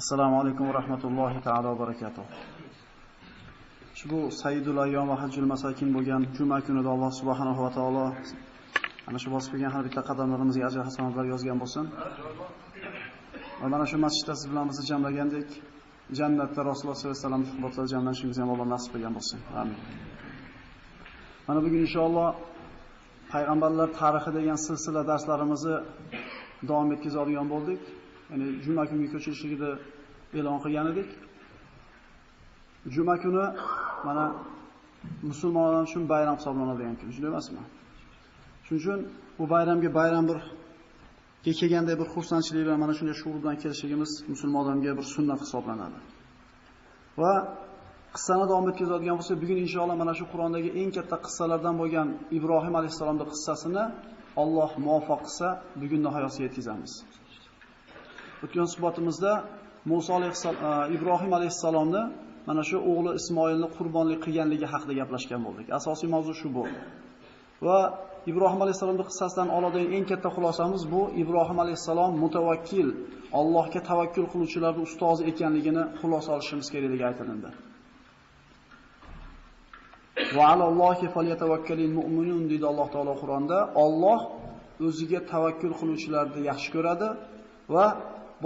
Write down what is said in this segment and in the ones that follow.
Assalomu alaykum va rahmatullohi taolo va barakatuh. Ushbu Sayyidul ayyom va hajjul masakin bo'lgan juma kunida Alloh subhanahu va taolo ana shu bosib kelgan har bitta qadamlarimizga ajr hasanatlar yozgan bo'lsin. Va mana shu masjidda siz bilan bizni jamlagandik, jannatda Rasululloh sollallohu alayhi vasallam suhbatlarda jamlanishimizni ham Alloh nasib qilgan bo'lsin. Amin. Mana bugun inshaalloh payg'ambarlar tarixi degan silsila darslarimizni davom etkazadigan bo'ldik. Ya'ni juma kuniga ko'chirishligini e'lon qilgan edik. Juma kuni mana musulmonlar uchun bayram hisoblanadigan kun, shunday emasmi? Shuning uchun bu bayramga bayram bir kelganday bir xursandchilik bilan mana shunday shuur bilan kelishligimiz odamga bir sunnat hisoblanadi. Va qissani davom etkazadigan bo'lsak, bugun inshaalloh mana shu Qur'ondagi eng katta qissalardan bo'lgan Ibrohim alayhisolamning qissasini Alloh muvaffaq qilsa, bugun nihoyasiga yetkazamiz. O'tgan suhbatimizda Musa alayhissalom e, Ibrohim alayhissalomni mana shu o'g'li Ismoilni qurbonlik qilganligi haqida gaplashgan bo'ldik. Asosiy mavzu shu bo'ldi. Va Ibrohim alayhissalomning qissasidan oladigan eng katta xulosamiz bu Ibrohim alayhissalom mutavakkil, Allohga tavakkul qiluvchilarning ustozi ekanligini xulosa olishimiz kerakligi aytilindi. Va alallohi falyatavakkalul mu'minun dedi Alloh taolo Qur'onda. Alloh o'ziga tavakkul qiluvchilarni yaxshi ko'radi va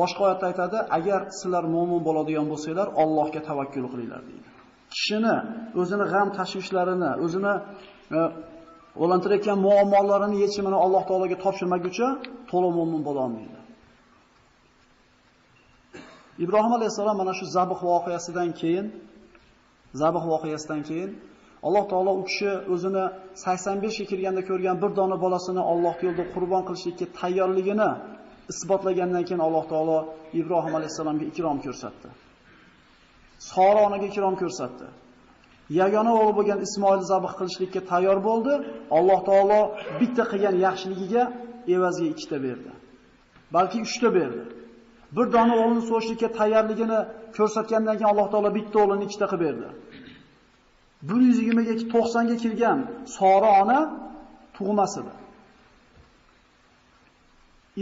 boshqa oyatda aytadi, agar sizlar mu'min bo'ladigan bo'lsanglar, Allohga tavakkul qilinglar deydi. Kishini o'zini g'am tashvishlarini, o'zini e, o'lantirayotgan muammolarini yechimini Alloh taologa topshirmaguncha to'liq mu'min bo'la olmaydi. Ibrohim alayhisalom mana shu zabih voqeasidan keyin zabih voqeasidan keyin Alloh taolo u kishi o'zini 85 ga kirganda ko'rgan bir dona bolasini Alloh yo'lida qurbon qilishlikka tayyorligini isbotlagandan keyin Alloh taolo Ibrohim alayhisalomga ikrom ko'rsatdi. Sora onaga ikrom ko'rsatdi. Yagona o'g'li bo'lgan Ismoil zabih qilishlikka tayyor bo'ldi. Alloh taolo bitta qilgan yaxshiligiga evaziga ikkita berdi. Balki uchta berdi. Bir dona o'g'lini so'rashlikka tayyorligini ko'rsatgandan keyin Alloh taolo bitta o'g'lini ikkita qilib berdi. 120 ga 90 ga kirgan Sora ona tug'mas.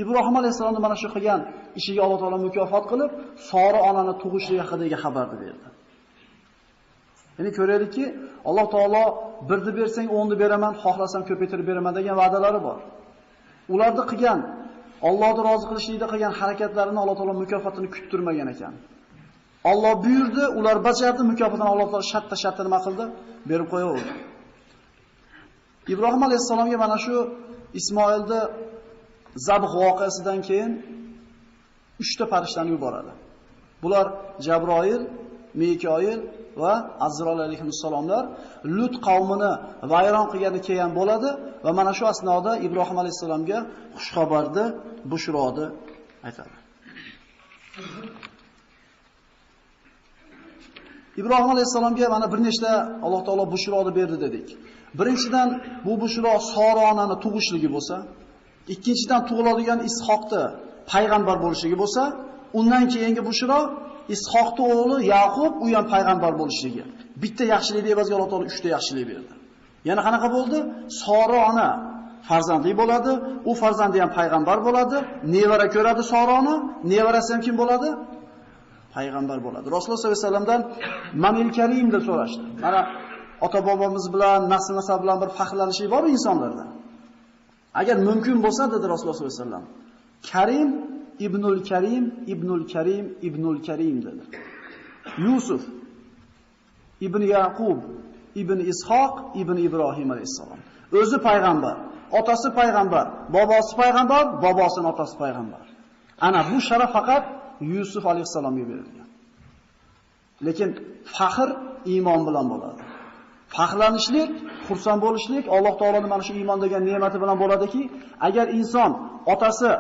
Ibrohim alayhisolamni mana shu qilgan ishiga Alloh taolo mukofot qilib, Sora onani tug'ishligi haqidagi xabarni berdi. Ya'ni ko'raylikki, Alloh taolo birni bersang, o'nni beraman, xohlasam ko'paytirib beraman degan va'dalari bor. Ularni qilgan, Allohni rozi qilishlikda qilgan harakatlarini Alloh taolo mukofotini kuttirmagan ekan. Alloh buyurdi, ular bajardi, mukofotini Alloh taolo shatta-shatta nima qildi? Berib qo'yaverdi. Ibrohim alayhisolamga mana shu Ismoilni zabh voqeasidan keyin 3 ta farishtani yuboradi. Bular Jabroil, Mikoil va Azroil alayhissalomlar Lut qavmini vayron qilgani kelgan bo'ladi va mana shu asnoda Ibrohim alayhissalomga xush xabarni, bushroni aytadi. Ibrohim alayhissalomga mana bir nechta Alloh taolo bushroni berdi dedik. Birinchidan bu bushro Sora onani tug'ishligi bo'lsa, ikkinchidan tug'iladigan Ishoqni payg'ambar bo'lishligi bo'lsa, undan keyingi bushro Ishoqni o'g'li Yaqub u ham payg'ambar bo'lishligi. Bitta yaxshilikni evaziga Alloh taolo uchta yaxshilik berdi. Yana qanaqa bo'ldi? Sora ona farzandli bo'ladi, u farzandi ham payg'ambar bo'ladi, nevara ko'radi Soroni, nevarasi ham kim bo'ladi? payg'ambar bo'ladi. Rasululloh sollallohu alayhi vasallamdan Manil Karim deb so'rashdi. Mana ota bobomiz bilan, nasl nasab bilan bir faxrlanishlik bormi insonlarda. Agar mumkin bo'lsa dedi Rasululloh sollallohu alayhi vasallam, Karim ibnul Karim, ibnul Karim, ibnul Karim dedi. Yusuf ibn Yaqub, ibn Ishoq, ibn Ibrohim alayhisalom. O'zi payg'ambar, otasi payg'ambar, bobosi payg'ambar, bobosining otasi payg'ambar. Ana bu sharaf faqat Yusuf alayhisalomga berilgan. Lekin faxr iymon bilan bo'ladi. Faxrlanishlik, xursand bo'lishlik Alloh taoloning mana shu iymon degan ne'mati bilan bo'ladiki, agar inson otasi,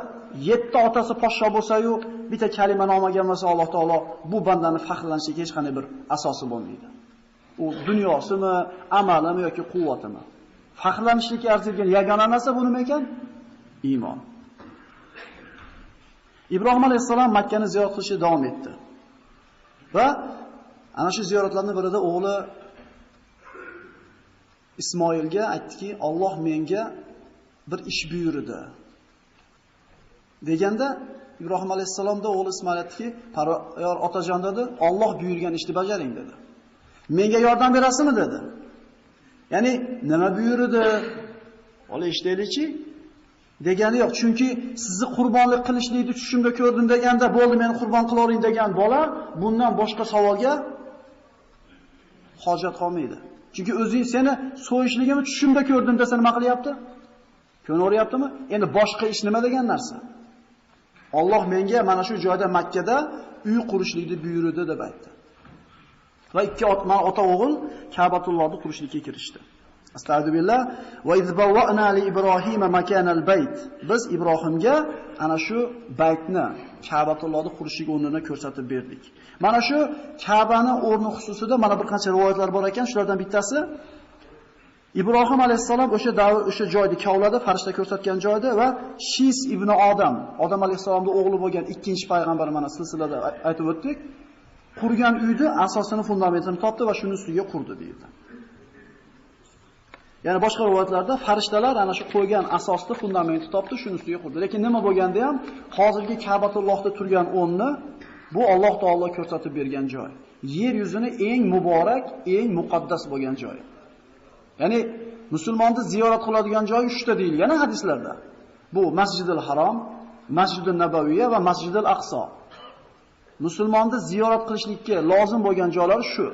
yetti otasi poshsho bo'lsa-yu, bitta kalima nomagan bo'lsa Alloh taolo bu bandani faxrlanishiga hech qanday bir asosi bo'lmaydi. U dunyosimi, amalimi yoki quvvatimi? Faxrlanishlikka arzirgan yagona narsa bu nima ekan? Iymon. Ibrohim alayhisalom Makka ni ziyorat qilishni davom etdi. Va ana shu ziyoratlarning birida o'g'li Ismoilga aytdiki, Alloh menga bir ish buyurdi. Deganda Ibrohim alayhisalomda o'g'li Ismoil aytdiki, "Parvar otajon" dedi, "Alloh buyurgan ishni bajaring" dedi. "Menga yordam berasizmi?" dedi. Ya'ni nima buyurdi? Ola eshitaylikchi. degani yo'q. Chunki sizni qurbonlik qilishlikni tushimda ko'rdim deganda, bo'ldi meni qurbon qiloring degan bola bundan boshqa savolga hojat qolmaydi. Chunki o'zing seni so'yishligimni tushimda ko'rdim desa nima qilyapti? Ko'naveryaptimi? Endi boshqa ish nima degan narsa? Alloh menga mana shu joyda Makkada uy qurishlikni buyurdi deb aytdi. Va ikki otma ota o'g'il Ka'batullohni qurishlikka kirishdi. Astagfirullah va izbawwa'na li Ibrohima makanal bayt. Biz Ibrohimga ana shu baytni, Ka'batullohni qurishiga o'rnini ko'rsatib berdik. Mana shu Ka'bani o'rni xususida mana bir qancha rivoyatlar bor ekan, shulardan bittasi Ibrohim alayhissalom o'sha davr o'sha joyda kavlada farishta ko'rsatgan joyda va Shis ibn Odam, Odam alayhissalomning o'g'li bo'lgan ikkinchi payg'ambar mana silsilada aytib o'tdik. Qurgan uyni asosini fundamentini topdi va shuni ustiga qurdi deydi. Ya'ni boshqa rivoyatlarda farishtalar ana shu qo'ygan asosni fundamentni topdi, shuni ustiga qurdi. Lekin nima bo'lganda ham hozirgi Ka'batullohda turgan o'rni bu Alloh taolo ko'rsatib bergan joy. Yer yuzini eng muborak, eng muqaddas bo'lgan joy. Ya'ni musulmonni ziyorat qiladigan joy 3 ta deyilgan hadislarda. Bu Masjidil Harom, Masjidul Nabaviyya va Masjidul Aqso. Musulmonni ziyorat qilishlikka lozim bo'lgan joylar shu.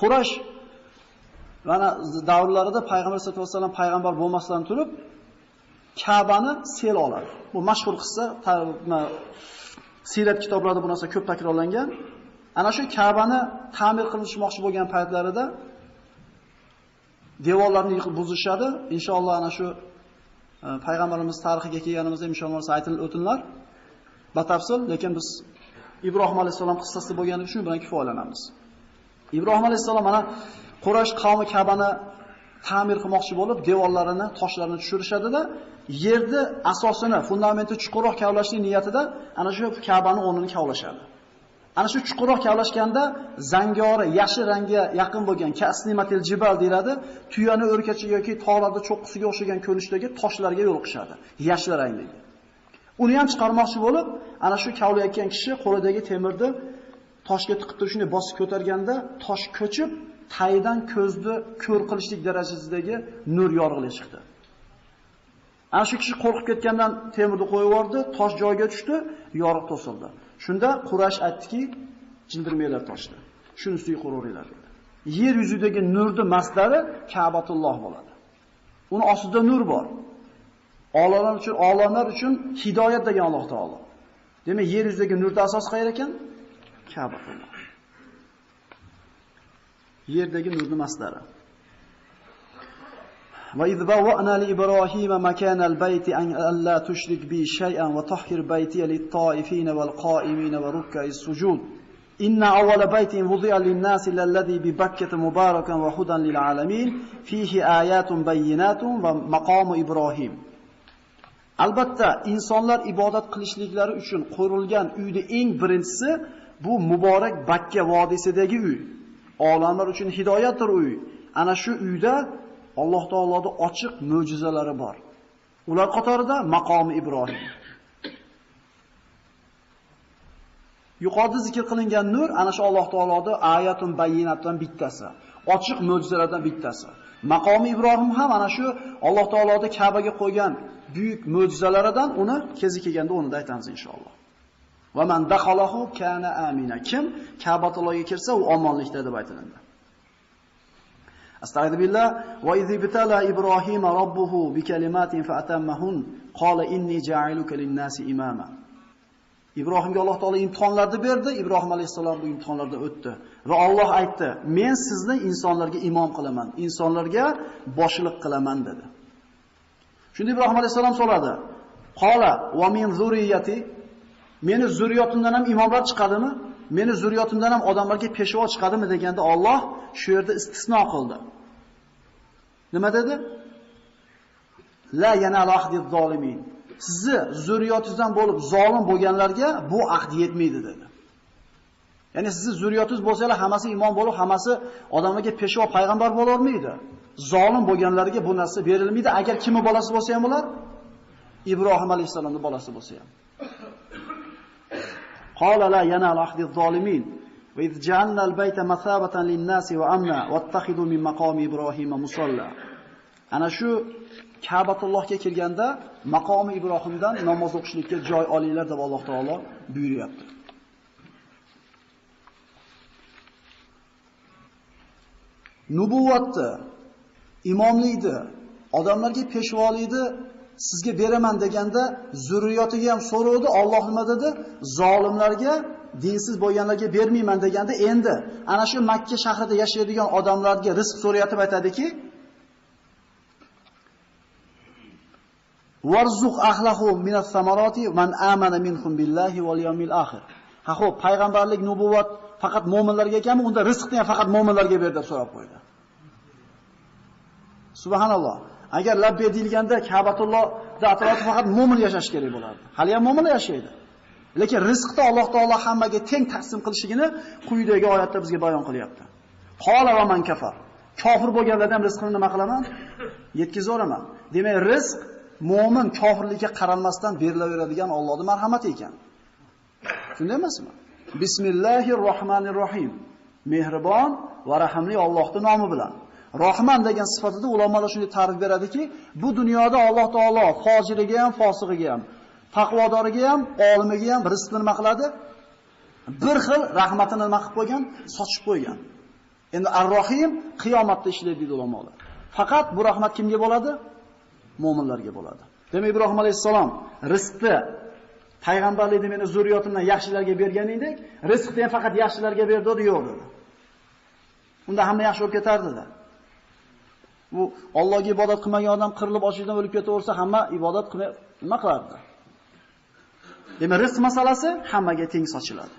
Quraysh mana davrlarida payg'ambar sollallohu alayhi vasallam payg'ambar bo'lmasdan turib Ka'bani sel oladi. Bu mashhur qissa, sirat kitoblarida bu narsa ko'p takrorlangan. Ana shu Ka'bani ta'mir qilishmoqchi bo'lgan paytlarida devorlarni yiqib buzishadi. Inshaalloh ana shu e, payg'ambarimiz tarixiga kelganimizda inshaalloh aytilib o'tinlar. Batafsil, lekin biz Ibrohim alayhisalom qissasi bo'lgani uchun bilan kifoyalanamiz. Ibrohim alayhisalom mana Quraysh qavmi Ka'bani ta'mir qilmoqchi bo'lib, devorlarini, toshlarini tushirishadi-da, yerni asosini, fundamenti chuqurroq kavlashning niyatida ana shu Ka'bani o'rnini kavlashadi. Ana shu chuqurroq kavlashganda zangori, yashil rangga yaqin bo'lgan kasnimatil jibal deyiladi, tuyani o'rkachi yoki tog'larda cho'qqisiga o'xshagan ko'rinishdagi toshlarga yo'l qishadi, yashil rangdagi. Uni ham chiqarmoqchi bo'lib, ana shu kavlayotgan kishi qo'lidagi temirni toshga tiqib turib shunday bosib ko'targanda, tosh ko'chib, taydan ko'zni ko'r qilishlik darajasidagi nur yorug'lik chiqdi. Ana shu kishi qo'rqib ketgandan temirni qo'yib yubordi, tosh joyiga tushdi, yorug' to'sildi. Shunda Qurash aytdiki, jildirmanglar toshni. Shuni ustiga quraveringlar dedi. Yer yuzidagi nurni maslari Ka'batulloh bo'ladi. Uni ostida nur bor. Olamlar uchun, olamlar uchun hidoyat degan Alloh taolo. Demak, yer yuzidagi nurda asosi qayer ekan? Ka'batulloh. Yerdagi nurni masdari. وإذ بوأنا لإبراهيم مكان البيت أن ألا تشرك بي شيئا وطهر بيتي للطائفين والقائمين وركع السجود إن أول بيت وضع للناس الذي ببكة مباركا وهدى للعالمين فيه آيات بينات ومقام إبراهيم Albatta insonlar ibodat qilishliklari uchun qurilgan uyni eng birinchisi bu muborak Bakka vodiysidagi uy. Olamlar uchun hidoyatdir uy. Ana shu uyda Alloh taoloning ochiq mo'jizalari bor. Ular qatorida maqomi Ibrohim. Yuqorida zikr qilingan nur ana shu Alloh taoloning oyatun bayyinatdan bittasi, ochiq mo'jizalardan bittasi. Maqomi Ibrohim ham ana shu Alloh taoloning Ka'baga qo'ygan buyuk mo'jizalaridan uni kezi kelganda o'rnida aytamiz inshaalloh. Va man dakhalahu kana amina. Kim Ka'batullohga kirsa, u omonlikda deb aytiladi. Astagfirullah billah va izibtala Ibrohim robbuhu bi kalimatin fa atammahun qala inni ja'iluka lin-nasi imama. Ibrohimga Alloh taolo imtihonlarni berdi, Ibrohim alayhisalom bu imtihonlardan o'tdi va Alloh aytdi: "Men sizni insonlarga imom qilaman, insonlarga boshliq qilaman" dedi. Shunda Ibrohim alayhisalom so'radi: "Qala va min zurriyati Meni zurriyotimdan ham imomlar chiqadimi? Meni zurriyotimdan ham odamlarga peshvo chiqadimi deganda Alloh shu yerda istisno qildi. Nima dedi? La yanal ahdi zolimin. Sizni zurriyotingizdan bo'lib zolim bo'lganlarga bu ahd yetmaydi dedi. Ya'ni sizni zurriyotingiz bo'lsalar hammasi imom bo'lib, hammasi odamlarga peshvo payg'ambar bo'la olmaydi. Zolim bo'lganlarga bu narsa berilmaydi. Agar kimning bolasi bo'lsa ham ular Ibrohim alayhisolamning bolasi bo'lsa ham. Qala la yanal ahdi zolimin va iz ja'alna al-bayta mathabatan lin-nasi va amna wattakhidhu min maqami Ibrohima musalla. Ana shu Ka'batullohga kelganda maqomi Ibrohimdan namoz o'qishlikka joy olinglar deb Alloh taolo buyuryapti. Nubuvatni, imomlikni, odamlarga peshvolikni sizga beraman deganda zurriyotiga ham so'rovdi. Alloh nima dedi? Zolimlarga, dinsiz bo'lganlarga bermayman deganda endi ana shu Makka shahrida yashaydigan odamlarga rizq so'rayotib aytadiki, Warzuq ahlahu minas samarati man amana minhum billahi wal yawmil akhir. Ha xo'p, payg'ambarlik, nubuvat faqat mu'minlarga ekanmi? Unda rizqni ham faqat mu'minlarga ber deb so'rab qo'ydi. Subhanalloh. Agar labbe deyilganda Ka'batullohda atrofida faqat mu'min yashash kerak bo'lardi. Hali ham mu'minlar yashaydi. Lekin rizqni Alloh taolo hammaga teng taqsim qilishligini quyidagi oyatda bizga bayon qilyapti. Qola va man kafar. Kofir bo'lganlardan rizqini nima qilaman? Yetkazaveраman. Demak, rizq mu'min kofirlikka qaralmasdan berilaveradigan Allohning marhamati ekan. Shunday emasmi? Bismillahir rohmanir rohim. Mehribon va rahimli Allohning nomi bilan. Rahman degan sifatida ulamolar shunday ta'rif beradiki, bu dunyoda Alloh taolo fojiriga ham, fosig'iga ham, taqvodoriga ham, olimiga ham rizqni nima qiladi? Bir xil rahmatini nima qilib qo'ygan? Sochib qo'ygan. Endi Ar-Rohim qiyomatda ishlaydi deydi ulamolar. Faqat bu rahmat kimga bo'ladi? Mo'minlarga bo'ladi. Demak, Ibrohim alayhissalom rizqni payg'ambarlikni meni zurriyotimdan yaxshilarga berganingdek, rizqni ham faqat yaxshilarga berdi, yo'q dedi. Unda hamma yaxshi bo'lib ketardi dedi. Bu Allohga ibodat qilmagan odam qirilib ochlikdan o'lib ketaversa, hamma ibodat qilmay nima qilardi? Demak, rizq masalasi hammaga teng sochiladi.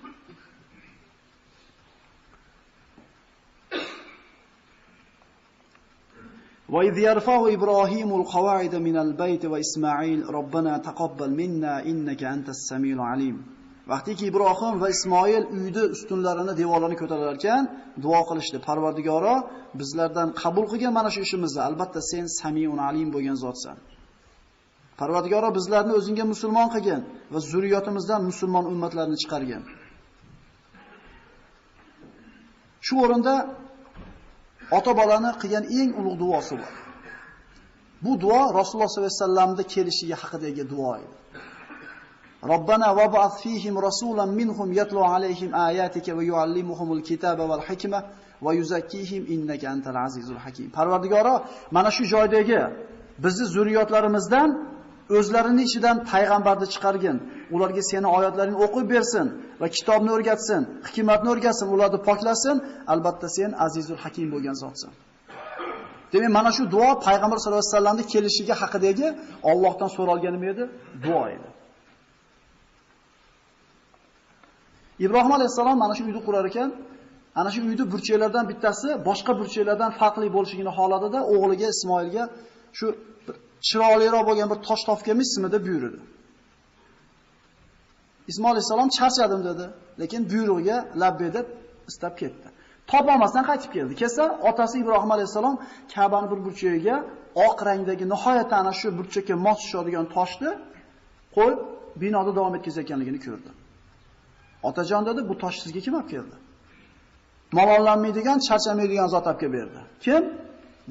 وإذ يرفع إبراهيم القواعد من البيت وإسماعيل ربنا تقبل منا إنك أنت السميع العليم Vaqtiki Ibrohim va Ismoil uyni ustunlarini, devorlarini ko'tarar ekan, duo qilishdi. Parvardigoro, bizlardan qabul qilgan mana shu ishimizni, albatta sen Samiun Alim bo'lgan zotsan. Parvardigoro bizlarni o'zingga musulmon qilgin va zurriyotimizdan musulmon ummatlarni chiqargin. Shu o'rinda ota-bolani qilgan eng ulug' duosi bor. Bu duo Rasululloh sollallohu alayhi vasallamning kelishiga haqidagi duo edi. Robbana wab'ath fihim rasulan minhum yatlu alayhim ayatika va yuallimuhumul kitaba val hikma va yuzakkihim innaka antal azizul hakim. Parvardigoro, mana shu joydagi bizni zurriyotlarimizdan o'zlarining ichidan payg'ambarni chiqargin. Ularga seni oyatlaringni o'qib bersin va kitobni o'rgatsin, hikmatni o'rgatsin, ularni poklasin. Albatta sen azizul hakim bo'lgan zotsan. Demak, mana shu duo payg'ambar sollallohu alayhi vasallamning kelishiga haqidagi Allohdan so'ralgan nima edi? Duo edi. Ibrohim alayhisalom mana shu uyni qurar ekan, ana shu uyni burchaklardan bittasi boshqa burchaklardan farqli bo'lishligini xohladida o'g'liga Ismoilga shu chiroyliroq bo'lgan bir tosh topganmizmi deb buyurdi. Ismoil alayhisalom charchadim dedi, lekin buyrug'iga labbe deb istab ketdi. Topolmasdan qaytib keldi. Kelsa, otasi Ibrohim alayhisalom Ka'bani bir burchagiga oq rangdagi nihoyat ana shu burchakka mos tushadigan toshni qo'yib binoda davom etkazayotganligini ko'rdi. Otajon dedi, bu tosh sizga kim olib keldi? Malollanmaydigan, charchamaydigan zot olib kelib berdi. Kim?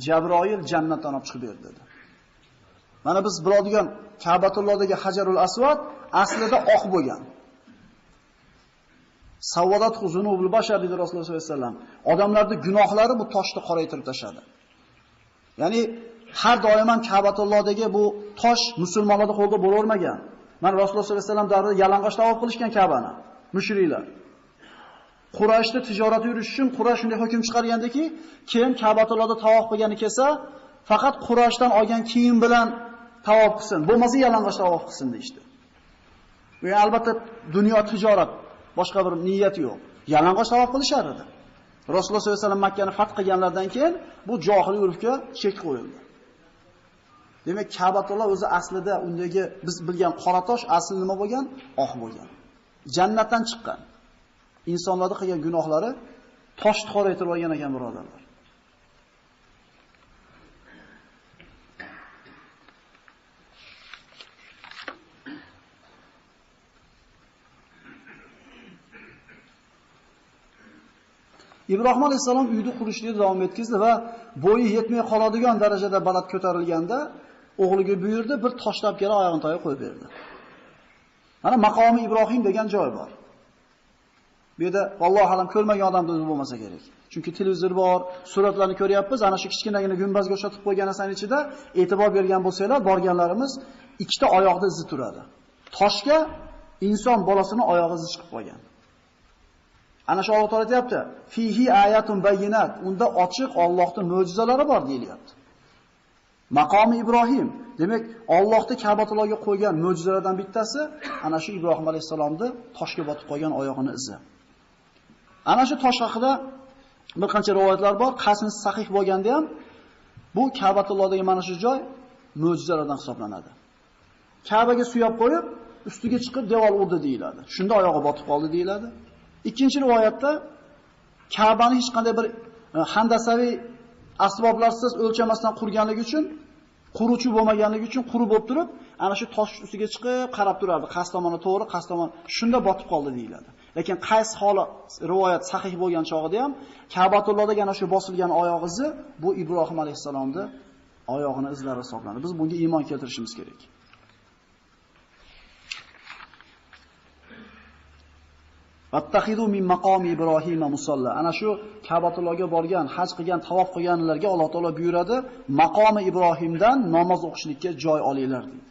Jabroil jannatdan olib chiqib berdi dedi. Mana biz biladigan Ka'batullohdagi Hajarul Aswad aslida oq bo'lgan. Savodat huzunul bashar dedi Rasululloh sollallohu alayhi vasallam. Odamlarning gunohlari bu toshni qoraytirib tashadi. Ya'ni har doim ham Ka'batullohdagi bu tosh musulmonlarning qo'lida bo'lavermagan. Mana Rasululloh sollallohu alayhi vasallam davrida yalang'och tavob qilishgan Ka'bani. Mushriklar. Qurayshda tijorat yurish uchun Quraysh shunday hukm chiqargandiki, kim Ka'batullohda tavof qilgani kelsa, faqat Qurayshdan olgan kiyim bilan tavof qilsin, bo'lmasa yalang'och tavof qilsin deydi. Bu albatta dunyo tijorat, boshqa bir niyat yo'q. Yalang'och tavof qilishar edi. Rasululloh sollallohu alayhi vasallam Makkani fath qilganlardan keyin bu johiliy urfga chek qo'yildi. Demak, Ka'batulloh o'zi aslida undagi biz bilgan qora tosh asli nima bo'lgan? Oq bo'lgan. jannatdan chiqqan. insonlarning qilgan gunohlari toshni qora etib olgan ekan birodarlar. Ibrohim alayhisalom uyni qurishni davom etkazdi va bo'yi yetmay qoladigan darajada baland ko'tarilganda o'g'liga buyurdi, bir toshlab tab kelib oyog'ini toyga qo'yib berdi. Mana maqomi Ibrohim degan joy bor. Bu yerda vallohu alam ko'rmagan odamda o'zi bo'lmasa kerak. Chunki televizor bor, suratlarni ko'ryapmiz. Ana shu kichkinagina gumbazga o'xshatib qo'ygan narsaning ichida e'tibor bergan bo'lsanglar, borganlarimiz ikkita oyoqda izi turadi. Toshga inson bolasini oyog'i izi chiqib qolgan. Ana shu Alloh taolo aytayapti, fihi ayatun bayyinat. Unda ochiq Allohning mo'jizalari bor deyilyapti. Maqomi Ibrohim, demak, Allohni Ka'batullohga qo'ygan mo'jizalardan bittasi ana shu Ibrohim alayhisalomni toshga botib qolgan oyog'ini izi. Ana shu tosh haqida bir qancha rivoyatlar bor. Qasmi sahih bo'lganda ham bu Ka'batullohdagi mana shu joy mo'jizalardan hisoblanadi. Ka'baga suyab qo'yib, ustiga chiqib devor urdi deyiladi. Shunda oyog'i botib qoldi deyiladi. Ikkinchi rivoyatda Ka'bani hech qanday bir e, handasaviy asboblarsiz o'lchamasdan qurganligi uchun quruvchi bo'lmaganligi uchun quru bo'lib turib, ana shu tosh ustiga chiqib qarab turardi. Qaysi tomoni to'g'ri, qaysi tomon shunda botib qoldi deyiladi. Lekin qaysi holi rivoyat sahih bo'lgan chog'ida ham Ka'batullohda ana shu bosilgan oyoq izi bu Ibrohim alayhisalomning oyog'ini izlari hisoblanadi. Biz bunga iymon keltirishimiz kerak. Vattaxidu min maqomi Ibrohim musalla. Ana shu Ka'batullohga borgan, haj qilgan, tavof qilganlarga Alloh taolo buyuradi, maqomi Ibrohimdan namoz o'qishlikka joy olinglar deydi.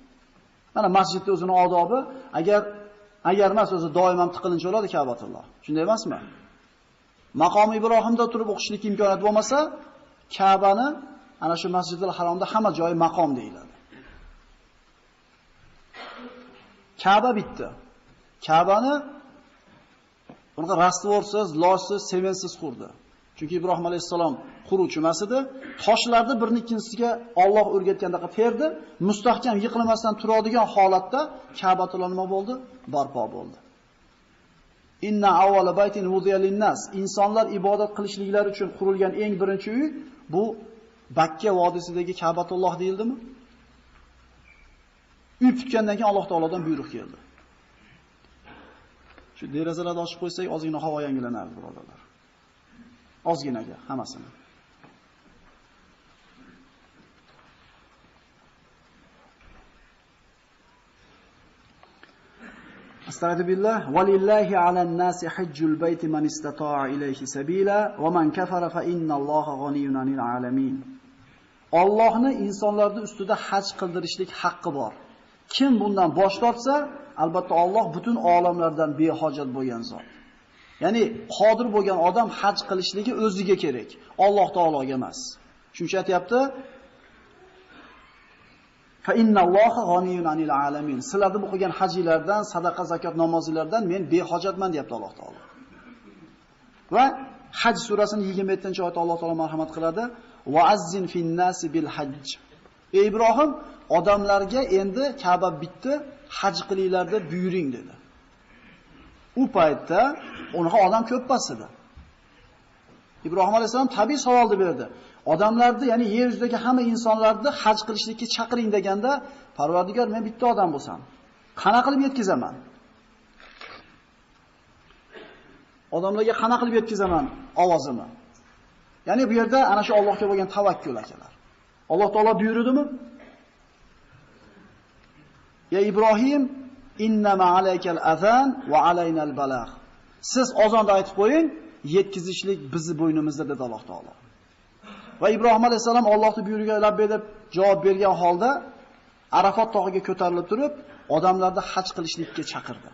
Mana masjidda o'zini odobi, agar agar emas o'zi doim ham tiqilinch bo'ladi Ka'batulloh. Shunday emasmi? Maqomi Ibrohimda turib o'qishlik imkoniyati bo'lmasa, Ka'bani ana shu Masjidul Haromda hamma joyi maqom deyiladi. Ka'ba bitta. Ka'bani Unaqa rastvorsiz, loshsiz, semensiz qurdi. Chunki Ibrohim alayhissalom quruvchi emas edi. Toshlarni birini ikkinchisiga Alloh o'rgatgandaqa terdi, mustahkam yiqilmasdan turadigan holatda Ka'batulloh nima bo'ldi? Barpo bo'ldi. Inna awwala baytin wudiya lin-nas. Insonlar ibodat qilishliklari uchun qurilgan eng birinchi uy bu Bakka vodiysidagi Ka'batulloh deyildimi? Uy tutgandan keyin Alloh taolodan buyruq keldi. Shu derazalarni ochib qo'ysak, ozgina havo yangilanadi, birodalar. Ozginaga hammasini. Astagfirullah walillahi alan nasi hajjul bayti man istata'a ilayhi sabila wa man kafara fa innalloha g'aniyun 'anil alamin. Allohning insonlarning ustida haj qildirishlik haqqi bor. Kim bundan bosh tortsa, albatta Alloh butun olamlardan behojat bo'lgan zot. Ya'ni qodir bo'lgan odam haj qilishligi o'ziga kerak, Alloh taologa emas. Shuncha aytayapti, Fa innalloha g'aniyun anil alamin. Sizlarni o'qigan qilgan hajilardan, sadaqa, zakot, namozlardan men behojatman deyapti Alloh taolo. Va Haj surasining 27-oyatda Alloh taolo marhamat qiladi: "Va azzin fin nasi bil hajj." Ey Ibrohim, odamlarga endi Ka'ba bitdi, haj qilinglar deb buyuring dedi. U paytda unaqa odam ko'p pas edi. Ibrohim alayhisalom tabiiy savolni berdi. Odamlarni, ya'ni yer yuzidagi hamma insonlarni haj qilishlikka chaqiring deganda, Parvardigor men bitta odam bo'lsam, qana qilib yetkazaman? Odamlarga qana qilib yetkazaman ovozimni? Ya'ni bu yerda ana shu Allohga bo'lgan tavakkul akalar. Alloh taolo buyurdimi? Ya Ibrohim, innama alaykal azan va alaynal balagh. Siz ozonda aytib qo'ying, yetkizishlik bizi bo'ynimizda dedi Alloh taolo. Va Ibrohim alayhisalom Allohning buyrug'iga labbay deb javob bergan holda Arafat tog'iga ko'tarilib turib, odamlarni haj qilishlikka chaqirdi.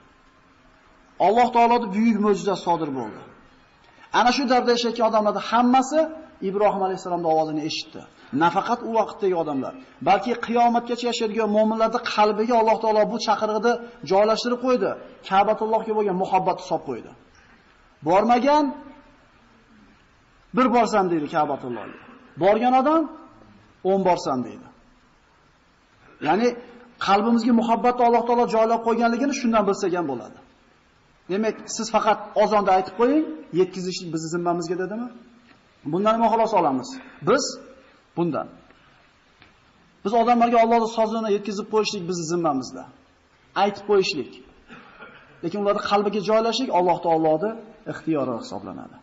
Alloh taoloning buyuk mo'jiza sodir bo'ldi. Ana shu davrda yashayotgan odamlarning hammasi Ibrohim alayhisalomning ovozini eshitdi. Nafaqat u vaqtdagi odamlar, balki qiyomatgacha yashaydigan mu'minlarning qalbiga Alloh taolo bu chaqirig'ini joylashtirib qo'ydi. Ka'batullohga bo'lgan muhabbatni solib qo'ydi. Bormagan bir borsam deydi Ka'batullohga. Borgan odam 10 borsam deydi. Ya'ni qalbimizga muhabbatni Alloh taolo joylab qo'yganligini shundan bilsak ham bo'ladi. Demak, siz faqat ozonda aytib qo'ying, yetkazishlik bizning zimmamizga dedimi? Bundan nima xulosa olamiz? Biz bundan. Biz odamlarga Allohning so'zini yetkazib qo'yishlik bizning zimmamizda. Aytib qo'yishlik. Lekin ularni qalbiga joylashlik Alloh taoloning ixtiyori hisoblanadi.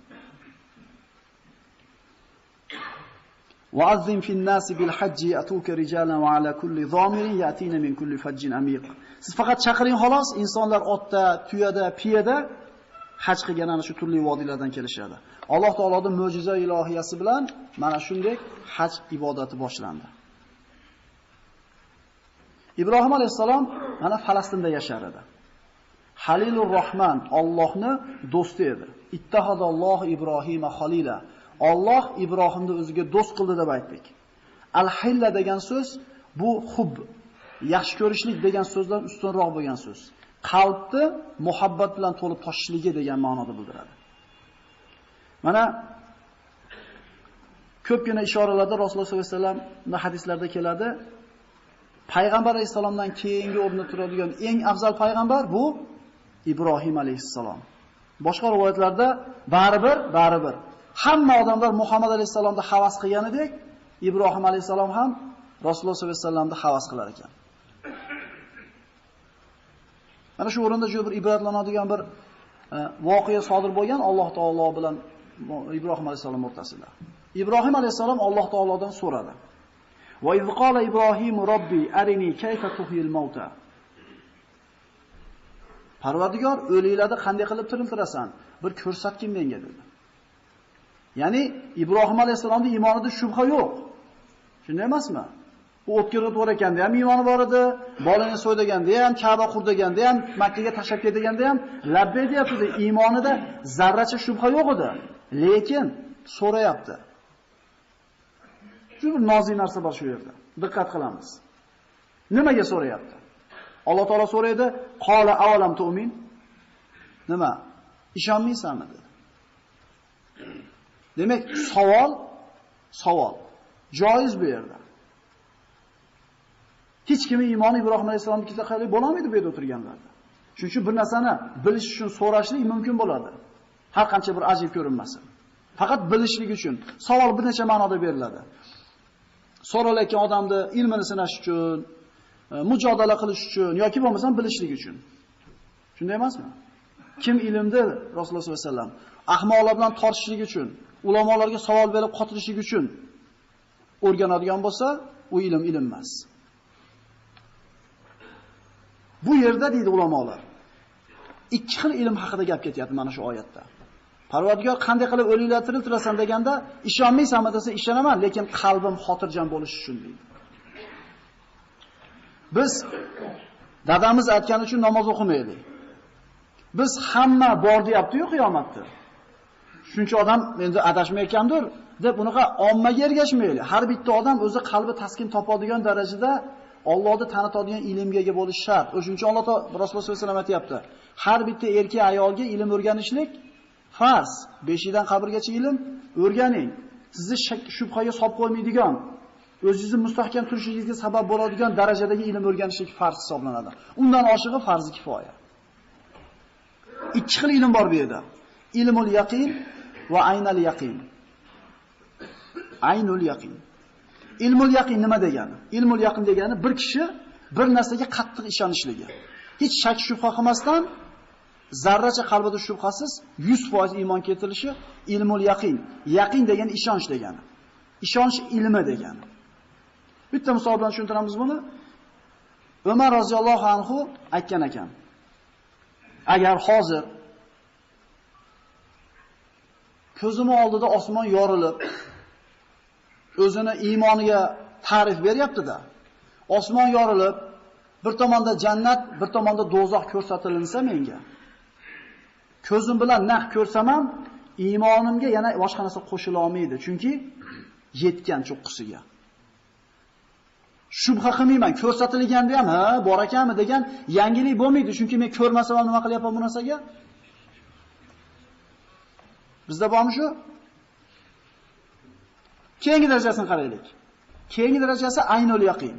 Wa'azzim fil-nasi bil-hajji بِالْحَجِّ rijalan رِجَالًا ala kulli ضَامِرٍ يَأْتِينَ min kulli fajjin amiq. Siz faqat chaqiring xolos, insonlar otda, tuyada, piyada haj qilgan ana shu turli vodiylardan kelishadi. Alloh taoloning mo'jiza ilohiyasi bilan mana shunday haj ibodati boshlandi. Ibrohim alayhisalom mana Falastinda yashar edi. Halilur Rahman Allohni do'sti edi. Ittahadalloh Ibrohima Halila. Alloh Ibrohimni o'ziga do'st qildi deb aytdik. Al-hilla degan so'z bu hub, yaxshi ko'rishlik degan so'zdan ustunroq bo'lgan so'z. Qalbni muhabbat bilan to'lib toshishligi degan ma'noda bildiradi. Mana ko'pgina ishoralarda Rasululloh sollallohu alayhi vasallam hadislarda keladi. Payg'ambar alayhisalomdan keyingi o'rnida turadigan eng afzal payg'ambar bu Ibrohim alayhissalom. Boshqa rivoyatlarda baribir, baribir hamma odamlar Muhammad alayhissalomni havas qilganidek, Ibrohim alayhissalom ham Rasululloh sollallohu alayhi vasallamni havas qilar ekan. Mana shu o'rinda juda bir ibratlanadigan bir e, voqea sodir bo'lgan Alloh taolo bilan Ibrohim alayhissalom o'rtasida. Ibrohim alayhissalom Alloh taolodan so'radi. Va iz qala Ibrohim robbi arini kayfa tuhyil mauta. Parvardigor, o'liklarni qanday qilib tiriltirasan? Bir ko'rsatgin menga dedi. Ya'ni Ibrohim alayhisalomning iymonida shubha yo'q. Shunday emasmi? U o'tkirib to'g'ri ekanda ham iymoni bor edi, bolani so'ydaganda ham, Ka'ba qurdaganda ham, Makka ga tashlab ketganda ham labbay deyapti. Iymonida zarracha shubha yo'q edi. Lekin so'rayapti. Shu bir nozik narsa bor shu yerda. Diqqat qilamiz. Nimaga so'rayapti? Alloh taolo so'raydi, "Qola avalam tu'min?" Nima? Ishonmaysanmi dedi. Demak, savol savol joiz bu yerda. Hech kim iymoni Ibrohim alayhisolamnikida qilib bo'lmaydi bu yerda o'tirganlarda. Shuning uchun bir narsani bilish uchun so'rashlik mumkin bo'ladi. Har qancha bir ajib ko'rinmasin. Faqat bilishlik uchun savol bir necha ma'noda beriladi. So'ralayotgan odamni ilmini sinash uchun, e, mujodala qilish uchun yoki bo'lmasam bilishlik uchun. Shunday emasmi? Kim ilmni Rasululloh sollallohu alayhi vasallam ahmoqlar bilan tortishlik uchun, ulamolarga savol berib qotirishlik uchun o'rganadigan bo'lsa, u ilm ilm emas. Bu yerda deydi ulamolar, ikki xil ilm haqida gap ketyapti mana shu oyatda. Parvardigor qanday qilib o'linglar tiriltirasan deganda, ishonmaysanmi desa ishonaman, lekin qalbim xotirjam bo'lishi uchun deydi. Biz dadamiz aytgani uchun namoz o'qimaydik. Biz hamma bor deyapti-yu qiyomatda. Shuncha odam endi adashmayotgandir deb bunaqa ommaga ergashmaylik. Har bitta odam o'zi qalbi taskin topadigan darajada Allohni tanitadigan ilmga ega bo'lish shart. O'shuning uchun Alloh Rasululloh sollallohu alayhi vasallam aytayapti. Har bitta erkak ayolga ilm o'rganishlik farz. 5 dan qabrgacha ilm o'rganing. Sizni shubhaga solib qo'ymaydigan, o'zingizni mustahkam turishingizga sabab bo'ladigan darajadagi ilm o'rganishlik farz hisoblanadi. Undan oshig'i farzi kifoya. Ikki xil ilm bor bu yerda. Ilmul yaqin va aynal yaqin. Aynul yaqin. Ilmul yaqin nima degani? Ilmul yaqin degani bir kishi bir narsaga qattiq ishonishligi. Hech shak shubha qilmasdan zarracha qalbida shubhasiz 100% iymon keltirishi ilmul yaqin. Yaqin degani ishonch degani. Ishonch ilmi degani. Bitta misol bilan tushuntiramiz buni. Umar roziyallohu anhu aytgan ekan. Agar hozir ko'zim oldida osmon yorilib, o'zini iymoniga ta'rif beryapti-da. Osmon yorilib, bir tomonda jannat, bir tomonda dozoq ko'rsatilinsa menga. Ko'zim bilan naq ko'rsam ham iymonimga yana boshqa narsa qo'shila olmaydi, chunki yetgan cho'qqisiga. Shubha qilmayman, ko'rsatilganda ham, ha, bor ekanmi degan yangilik bo'lmaydi, chunki men ko'rmasam nima qilyapman bu narsaga? Bizda bormi shu? Keyingi darajasini qaraylik. Keyingi darajasi aynul yaqin.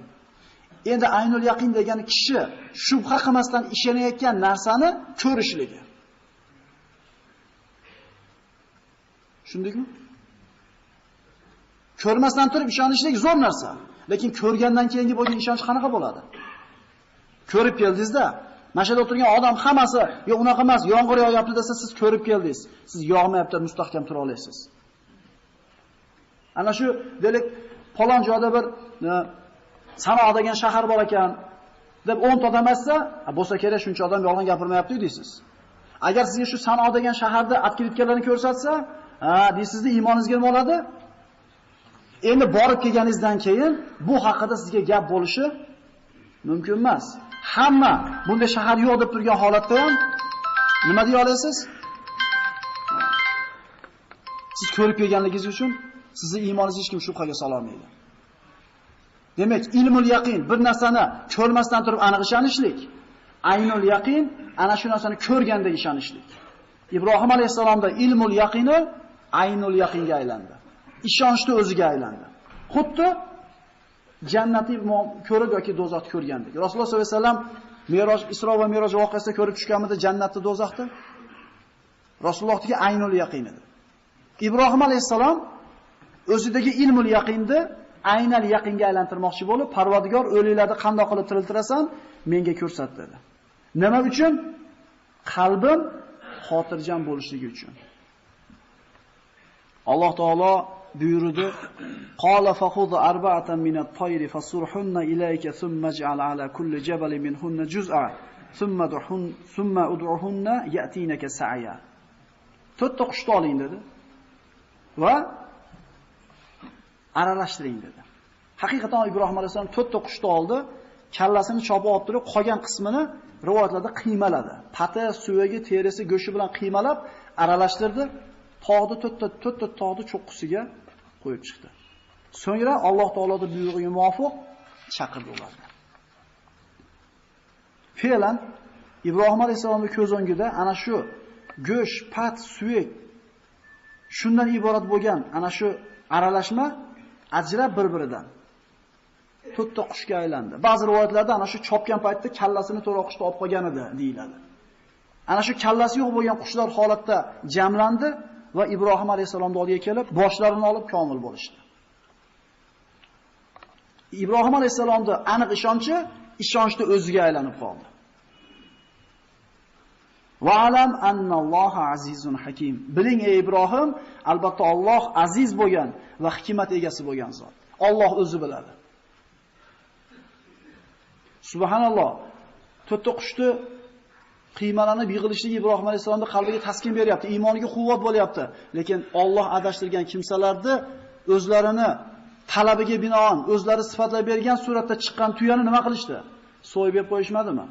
Endi aynul yaqin degani kishi shubha qilmasdan ishonayotgan narsani ko'rishligi. Shundaymi? Ko'rmasdan turib ishonishlik zo'r narsa. Lekin ko'rgandan keyingi bo'lgan ishonch qanaqa bo'ladi? Ko'rib keldingizda, yerda o'tirgan odam hammasi, "Yo'q, unaqa emas, yomg'ir yog'yapti" desa, siz ko'rib keldingiz. Siz yog'mayapti, mustahkam tura olasiz. Ana shu deylik falon joyda bir e, degan shahar bor ekan deb 10 ta odam aytsa, bo'lsa kerak shuncha odam yolg'on gapirmayapti deysiz. Agar sizga shu Sanoq degan shaharda aktivitkalarni ko'rsatsa, ha deysizda iymoningizga nima bo'ladi? Endi borib kelganingizdan keyin bu haqida sizga gap bo'lishi mumkin emas. Hamma bunday shahar yo'q deb turgan holatda ham nima deya olasiz? Siz ko'rib kelganligingiz uchun sizni iymoningizni hech kim shubhaga sola olmaydi. Demak, ilmul yaqin bir narsani ko'rmasdan turib aniq ishonishlik, aynul yaqin ana shu narsani ko'rganda ishonishlik. Ibrohim alayhisalomda ilmul yaqini aynul yaqinga aylandi. Ishonchni o'ziga aylandi. Xuddi jannatni ko'rib yoki do'zaxni ko'rgandek. Rasululloh sollallohu alayhi vasallam Meroj Isro va Meroj voqeasida ko'rib tushganmidi jannatni do'zaxni? Rasulullohga aynul yaqin edi. Ibrohim alayhisalom o'zidagi ilmul yaqinni aynal yaqinga aylantirmoqchi bo'lib, Parvardigor o'liklarni qanday qilib tiriltirasan, menga ko'rsat dedi. Nima uchun? Qalbim xotirjam bo'lishligi uchun. Alloh taolo buyurdi: "Qala fakhudh arba'atan min at-tayri fasurhunna ilayka thumma ij'al 'ala kulli jabalin minhunna juz'a thumma duhun thumma ud'uhunna ya'tinaka sa'ya." To'rtta qushni oling dedi. Va aralashtiring dedi. Haqiqatan Ibrohim alayhisalom to'rtta qushni oldi, kallasini chopib olib turib, qolgan qismini rivoyatlarda qiymaladi. Pati, suyagi, terisi, go'shi bilan qiymalab aralashtirdi. Tog'ni to'rtta to'rtta tog'ni cho'qqisiga qo'yib chiqdi. So'ngra Alloh taoloning buyrug'iga muvofiq chaqirdi ularni. Fe'lan Ibrohim alayhisolamning ko'z o'ngida ana shu go'sh, pat, suyak shundan iborat bo'lgan ana shu aralashma ajrab bir-biridan to'rtta qushga aylandi. Ba'zi rivoyatlarda ana shu chopgan paytda kallasini to'ra qushda olib qolgan edi deyiladi. Ana shu kallasi yo'q bo'lgan qushlar holatda jamlandi va Ibrohim alayhisolamning oldiga kelib, boshlarini olib komil bo'lishdi. Ibrohim alayhisolamning aniq ishonchi ishonchni o'ziga aylanib qoldi. Va alam annalloha azizun hakim. Biling ey Ibrohim, albatta Alloh aziz bo'lgan va hikmat egasi bo'lgan zot. Alloh o'zi biladi. Subhanalloh. To'tta qushni qiymalanib yig'ilishligi Ibrohim alayhisolamning qalbiga taskin beryapti, iymoniga quvvat bo'lyapti. Lekin Alloh adashtirgan kimsalarni o'zlarini talabiga binoan o'zlari sifatlab bergan suratda chiqqan tuyani nima qilishdi? So'yib yeb qo'yishmadimi?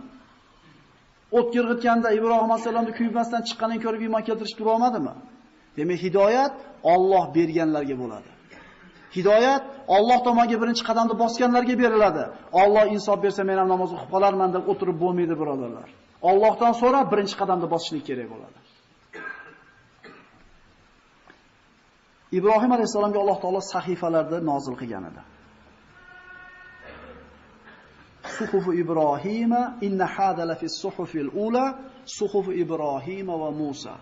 O't kirg'itganda Ibrohim alayhisolamni kuymasdan chiqqanini ko'rib iymon keltirish tura olmadimi? Demak, hidoyat Alloh berganlarga bo'ladi. Hidoyat Alloh tomoniga birinchi qadamni bosganlarga beriladi. Alloh insof bersa men ham namoz o'qib qolarman deb o'tirib bo'lmaydi, birodarlar. Allohdan so'rab birinchi qadamni bosishlik kerak bo'ladi. Ibrohim alayhisolamga Alloh taolo sahifalarni nozil qilgan edi. Suhufu Ibrohima inna hada la fi suhufil ula suhufu Ibrohima va Musa.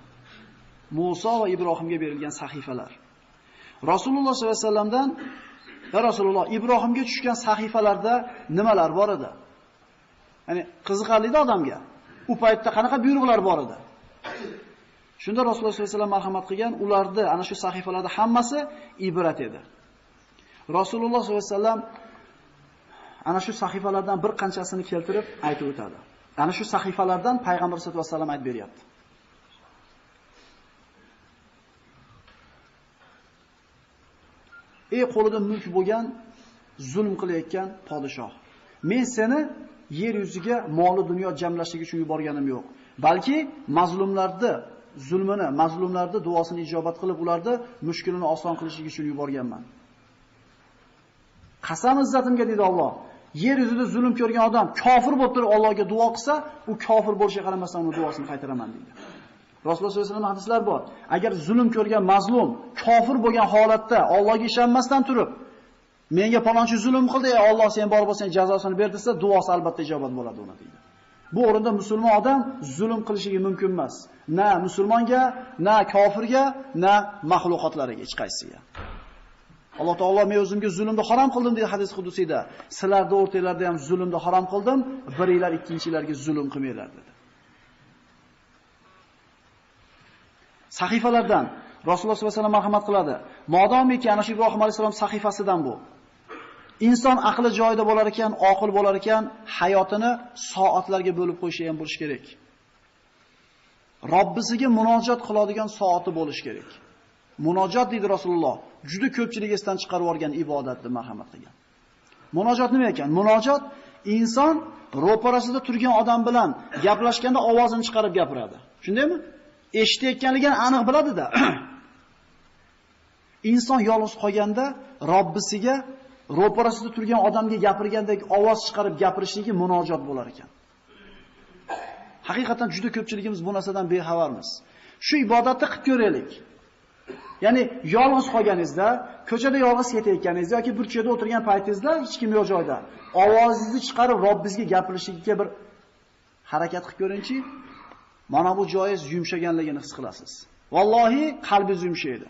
Musa va Ibrohimga berilgan sahifalar. Rasululloh sollallohu alayhi vasallamdan "Ya Rasululloh, Ibrohimga tushgan sahifalarda nimalar bor edi?" Ya'ni qiziqarli odamga. U paytda qanaqa buyruqlar bor edi? Shunda Rasululloh sollallohu alayhi vasallam marhamat qilgan, ularni ana shu sahifalarda hammasi ibrat edi. Rasululloh sollallohu alayhi vasallam ana shu sahifalardan bir qanchasini keltirib aytib o'tadi. Ana shu sahifalardan payg'ambar sollallohu alayhi vasallam aytib beryapti. Ey qo'lida mulk bo'lgan, zulm qilayotgan podshoh. Men seni yer yuziga moli dunyo jamlashlik uchun yuborganim yo'q. Balki mazlumlarni zulmini, mazlumlarni duosini ijobat qilib, ularni mushkulini oson qilishlik uchun yuborganman. Qasam izzatimga dedi Alloh. Yer yuzida zulm ko'rgan odam kofir bo'lib turib Allohga duo qilsa, u kofir bo'lishiga qaramasdan uni duosini qaytaraman deydi. Rasululloh sollallohu alayhi vasallam hadislar bor. Agar zulm ko'rgan mazlum kofir bo'lgan holatda Allohga ishonmasdan turib, menga palonchi zulm qildi, ey Alloh sen bor bo'lsang jazosini ber desa, duosi albatta ijobat bo'ladi uni deydi. Bu o'rinda musulmon odam zulm qilishiga mumkin emas. Na musulmonga, na kofirga, na mahluqotlarga hech qaysiga. Alloh taolo men o'zimga zulmni harom qildim degan hadis qudusiyda. Sizlarni o'rtanglarda ham zulmni harom qildim, biringlar ikkinchilarga zulm qilmanglar dedi. Sahifalardan Rasululloh sollallohu alayhi vasallam marhamat qiladi. Modomiki ana shu Ibrohim alayhisalom sahifasidan bu. Inson aqli joyida bo'lar ekan, oqil bo'lar ekan, hayotini soatlarga bo'lib qo'yishi ham bo'lish kerak. Robbisiga munojat qiladigan soati bo'lish kerak. Munojat deydi Rasululloh. Juda ko'pchilik esdan chiqarib yuborgan ibodatni marhamat qilgan. Munojot nima ekan? Munojot inson ro'parasida turgan odam bilan gaplashganda ovozini chiqarib gapiradi. Shundaymi? Eshitayotganligini aniq biladi-da. Inson yolg'iz qolganda Robbisiga ro'parasida turgan odamga gapirgandek ovoz chiqarib gapirishligi munojot bo'lar ekan. Haqiqatan juda ko'pchiligimiz bu narsadan bexabarmiz. Shu ibodatni qilib ko'raylik. Ya'ni yolg'iz qolganingizda, ko'chada yolg'iz ketayotganingizda yoki burchakda o'tirgan paytingizda hech kim yo'q joyda ovozingizni chiqarib Robbingizga gapirishga bir harakat qilib ko'ringchi. Mana bu joyingiz yumshaganligini his qilasiz. Vallohi qalbingiz yumshaydi.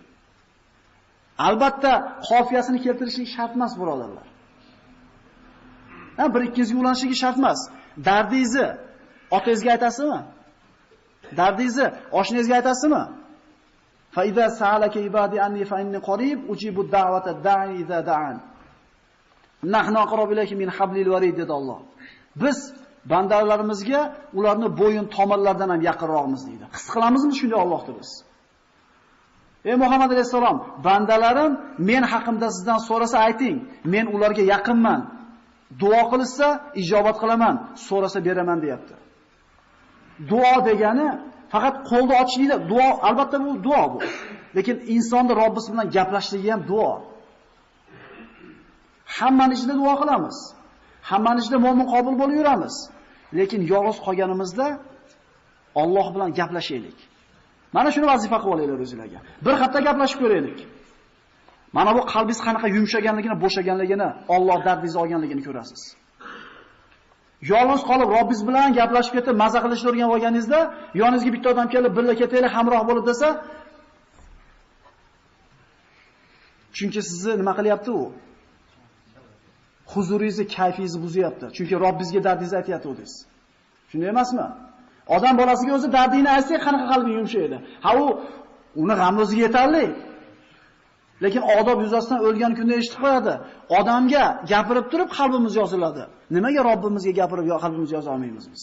Albatta, qofiyasini keltirishlik shart emas, birodarlar. Ha, bir ikkingizga ulanishligi shart emas. Dardingizni otangizga aytasizmi? Dardingizni oshnangizga aytasizmi? Fa idza sa'alaka ibadi anni fa inni qarib ujibu da'wata da'i idza da'an. Nahnu aqrabu ilayhi min hablil warid dedi Alloh. Biz bandalarimizga ularni bo'yin tomirlaridan ham yaqinroqmiz deydi. His qilamizmi shunday Allohni biz? Ey Muhammad alayhisalom, bandalarim men haqimda sizdan so'rasa ayting, men ularga yaqinman. Duo qilsa ijobat qilaman, so'rasa beraman deyapti. Duo degani faqat qo'lni ochishlikda duo, albatta bu duo bu. Lekin insonni Robbisi bilan gaplashishligi ham duo. Hammani ichida duo qilamiz. Hammani ichida mo'min qobil bo'lib yuramiz. Lekin yolg'iz qolganimizda Alloh bilan gaplashaylik. Mana shuni vazifa qilib olinglar o'zingizlarga. Bir hafta gaplashib ko'raylik. Mana bu qalbingiz qanaqa yumshaganligini, bo'shaganligini, Alloh dardingizni olganligini ko'rasiz. Yolg'iz qolib Robbingiz bilan gaplashib ketib, maza qilishni o'rganib olganingizda, yoningizga bitta odam kelib, birga ketaylik, hamroh bo'lib desa, chunki sizni nima qilyapti u? Huzuringizni, kayfingizni buzyapti. Chunki Robbingizga dardingizni aytyapti u desiz. Shunday emasmi? Odam bolasiga o'zi dardini aytsak, qanaqa qalbi yumshaydi. Ha u uni g'ami o'ziga yetarli. Lekin odob yuzasidan o'lgan kunda eshitib qo'yadi. Odamga gapirib turib qalbimiz yoziladi. Nimaga Robbimizga gapirib yo qalbimiz yoza olmaymiz biz?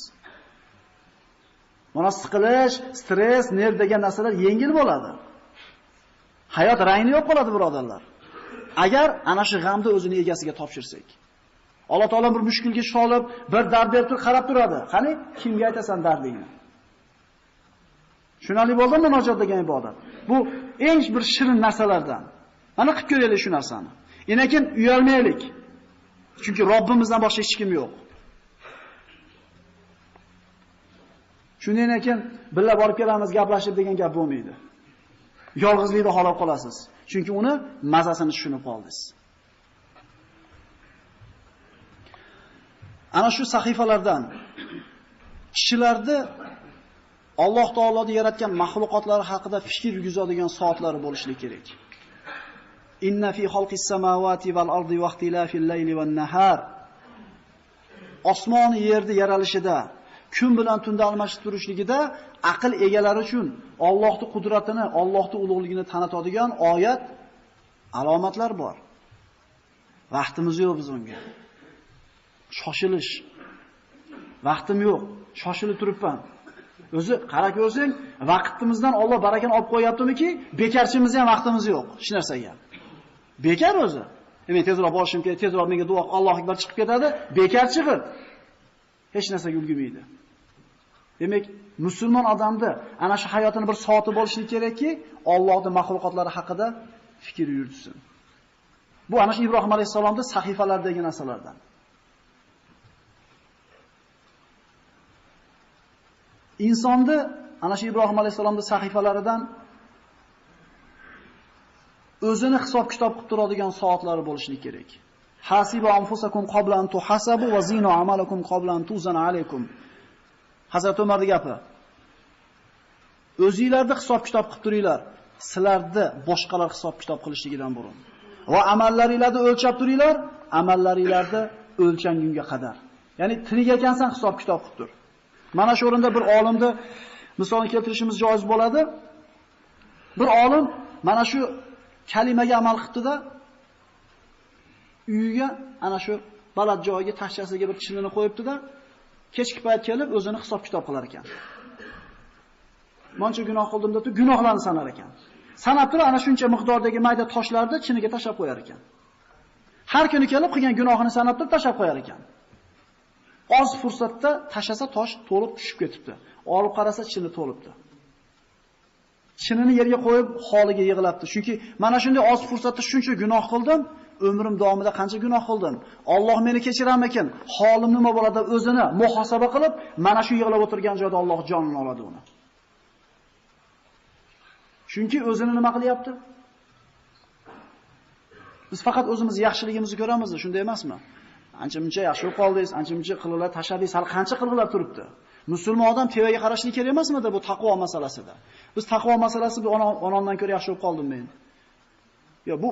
Mana siqilish, stress, nerv degan narsalar yengil bo'ladi. Hayot rangni yo'q qoladi, birodarlar. Agar ana shu g'amni o'zini egasiga topshirsak. Alloh taolam bir mushkulga sholib, bir dard berib turib qarab turadi. Qani, kimga aytasan dardingni? Shunali bo'ldimi munojot degan ibodat? Bu eng bir shirin narsalardan. Mana qilib ko'raylik shu narsani. Lekin uyalmaylik. Chunki Robbimizdan boshqa hech kim yo'q. Shundan ekan birga borib kelamiz, gaplashib degan gap bo'lmaydi. Yolg'izlikda qolib qolasiz. Chunki uni mazasini tushunib qoldingiz. Ana shu sahifalardan kishilarni Alloh taoloning yaratgan mahluqotlari haqida fikr yurgizadigan soatlari bo'lishi kerak. Inna fi xalqis samawati val ardi va ixtilafil layli wan nahar. Osmon yerni yaralishida, kun bilan tunda almashib turishligida aql egalari uchun Allohning qudratini, Allohning ulug'ligini tanitadigan oyat, alomatlar bor. Vaqtimiz yo'q biz unga. Shoshilish. Vaqtim yo'q, shoshilib turibman. O'zi qara ko'rsang, vaqtimizdan Alloh barakani olib qo'yaptimiki, bekarchimiz ham vaqtimiz yo'q hech narsaga. Bekar o'zi. E, men tezroq borishim kerak, tezroq menga duo Alloh akbar chiqib ketadi, bekar chiqib hech narsa yulgimaydi. Demak, musulmon odamda ana shu hayotini bir soati bo'lishi kerakki, Allohning mahluqotlari haqida fikr yuritsin. Bu ana shu Ibrohim alayhisolamning sahifalardagi narsalardan. Insonni ana shu Ibrohim alayhisolamning sahifalaridan o'zini hisob kitob qilib turadigan soatlari bo'lishi kerak. Hasiba anfusakum qabla an tuhasabu va zinu amalakum qabla an tuzana alaykum. Hazrat Umarning gapi. O'zingizlarni hisob kitob qilib turinglar, sizlarni boshqalar hisob kitob qilishligidan burun. Va amallaringizni o'lchab turinglar, amallaringizni o'lchangunga qadar. Ya'ni tirik ekansan hisob kitob qilib tur. Mana shu o'rinda bir olimni misolni keltirishimiz joiz bo'ladi. Bir olim mana shu kalimaga amal qilibdi-da, uyiga ana shu balad joyiga tashchasiga bir chinini qo'yibdi-da, kechki payt kelib o'zini hisob-kitob qilar ekan. Mancha gunoh qildim deb gunohlarni sanar ekan. Sanab turib ana shuncha miqdordagi mayda toshlarni chiniga tashlab qo'yar ekan. Har kuni kelib qilgan gunohini sanab turib tashlab qo'yar ekan. Oz fursatda tashasa tosh to'liq tushib ketibdi. Olib qarasa chini to'libdi. Chinini yerga qo'yib holiga yig'labdi. Chunki mana shunday oz fursatda shuncha gunoh qildim, umrim davomida qancha gunoh qildim. Alloh meni kechirarmikin? Holim nima bo'ladi deb o'zini muhosaba qilib, mana shu yig'lab o'tirgan joyda Alloh jonini oladi uni. Chunki o'zini nima qilyapti? Biz faqat o'zimiz yaxshiligimizni ko'ramiz, shunday emasmi? Ancha-muncha yaxshi bo'lib qoldingiz, ancha-muncha qilinglar tashladingiz, hali qancha qilg'ilab turibdi. Musulmon odam tevaga qarashni kerak emasmidi bu taqvo masalasida? Biz taqvo masalasi bu onamdan ko'ra yaxshi bo'lib qoldim men. Yo, bu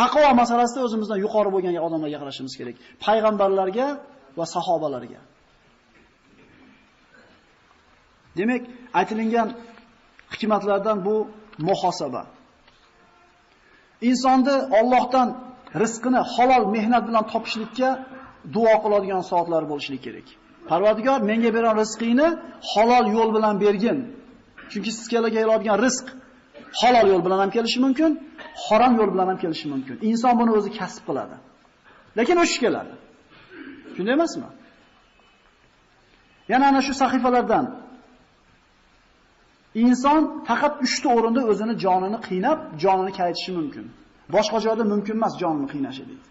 taqvo masalasida o'zimizdan yuqori bo'lgan odamlarga qarashimiz kerak. Payg'ambarlarga va sahobalarga. Demak, aytilgan hikmatlardan bu muhosaba. Insonni Allohdan rizqini halol mehnat bilan topishlikka duo qiladigan soatlar bo'lishi kerak. Parvardigor menga bergan rizqingni halol yo'l bilan bergin. Chunki sizga keladigan rizq halol yo'l bilan ham kelishi mumkin, harom yo'l bilan ham kelishi mumkin. Inson buni o'zi kasb qiladi. Lekin o'shish keladi. Shunday emasmi? Yana ana shu sahifalardan inson faqat 3 ta o'rinda o'zini jonini qiynab, jonini qaytishi mumkin. Boshqa joyda mumkin emas jonini qiynashi deydi.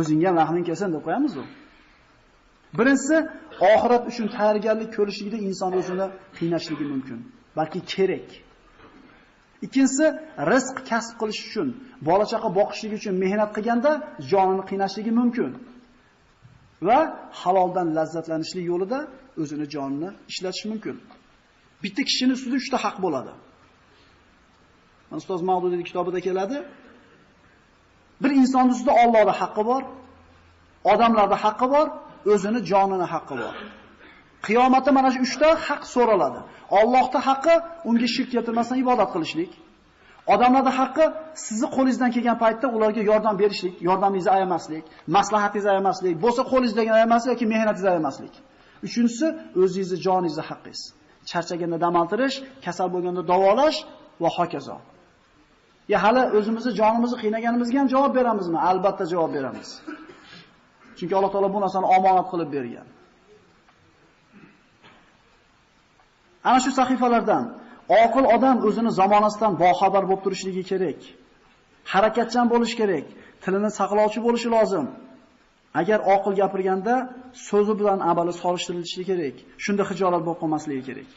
O'zingga ham rahming kelsin deb qo'yamiz u. Birinchisi, oxirat uchun tayyorgarlik ko'rishligida inson o'zini qiynashligi mumkin, balki kerak. Ikkinchisi, rizq kasb qilish uchun, bola chaqa boqishlik uchun mehnat qilganda jonini qiynashligi mumkin. Va haloldan lazzatlanishlik yo'lida o'zini jonini ishlatish mumkin. Bitta kishining ustida 3 ta haq bo'ladi. Ustoz Mavdudiy kitobida keladi. Bir inson ustida Allohning haqqi bor, odamlarda haqqi bor, o'zini jonini haqqi bor. Qiyomatda mana shu 3 ta haq so'raladi. Allohning haqqi unga shirk keltirmasdan ibodat qilishlik. Odamlarning haqqi sizni qo'lingizdan kelgan paytda ularga yordam berishlik, yordamingizni ayamaslik, maslahatingizni ayamaslik, bo'lsa qo'lingizdan ayamaslik yoki mehnatingizni ayamaslik. Uchinchisi o'zingizni joningizni haqqingiz. Charchaganda dam oltirish, kasal bo'lganda davolash va hokazo. Ya hali o'zimizni jonimizni qiynaganimizga ham javob beramizmi? Albatta javob beramiz. Chunki Alloh taolo bu narsani omonat qilib bergan. Ana shu sahifalardan oqil odam o'zini zamonasidan boxabar bo'lib turishligi kerak. Harakatchan bo'lish kerak, tilini saqlovchi bo'lishi lozim. Agar oqil gapirganda so'zi bilan amali solishtirilishi kerak. Shunda hijolat bo'lib qolmasligi kerak.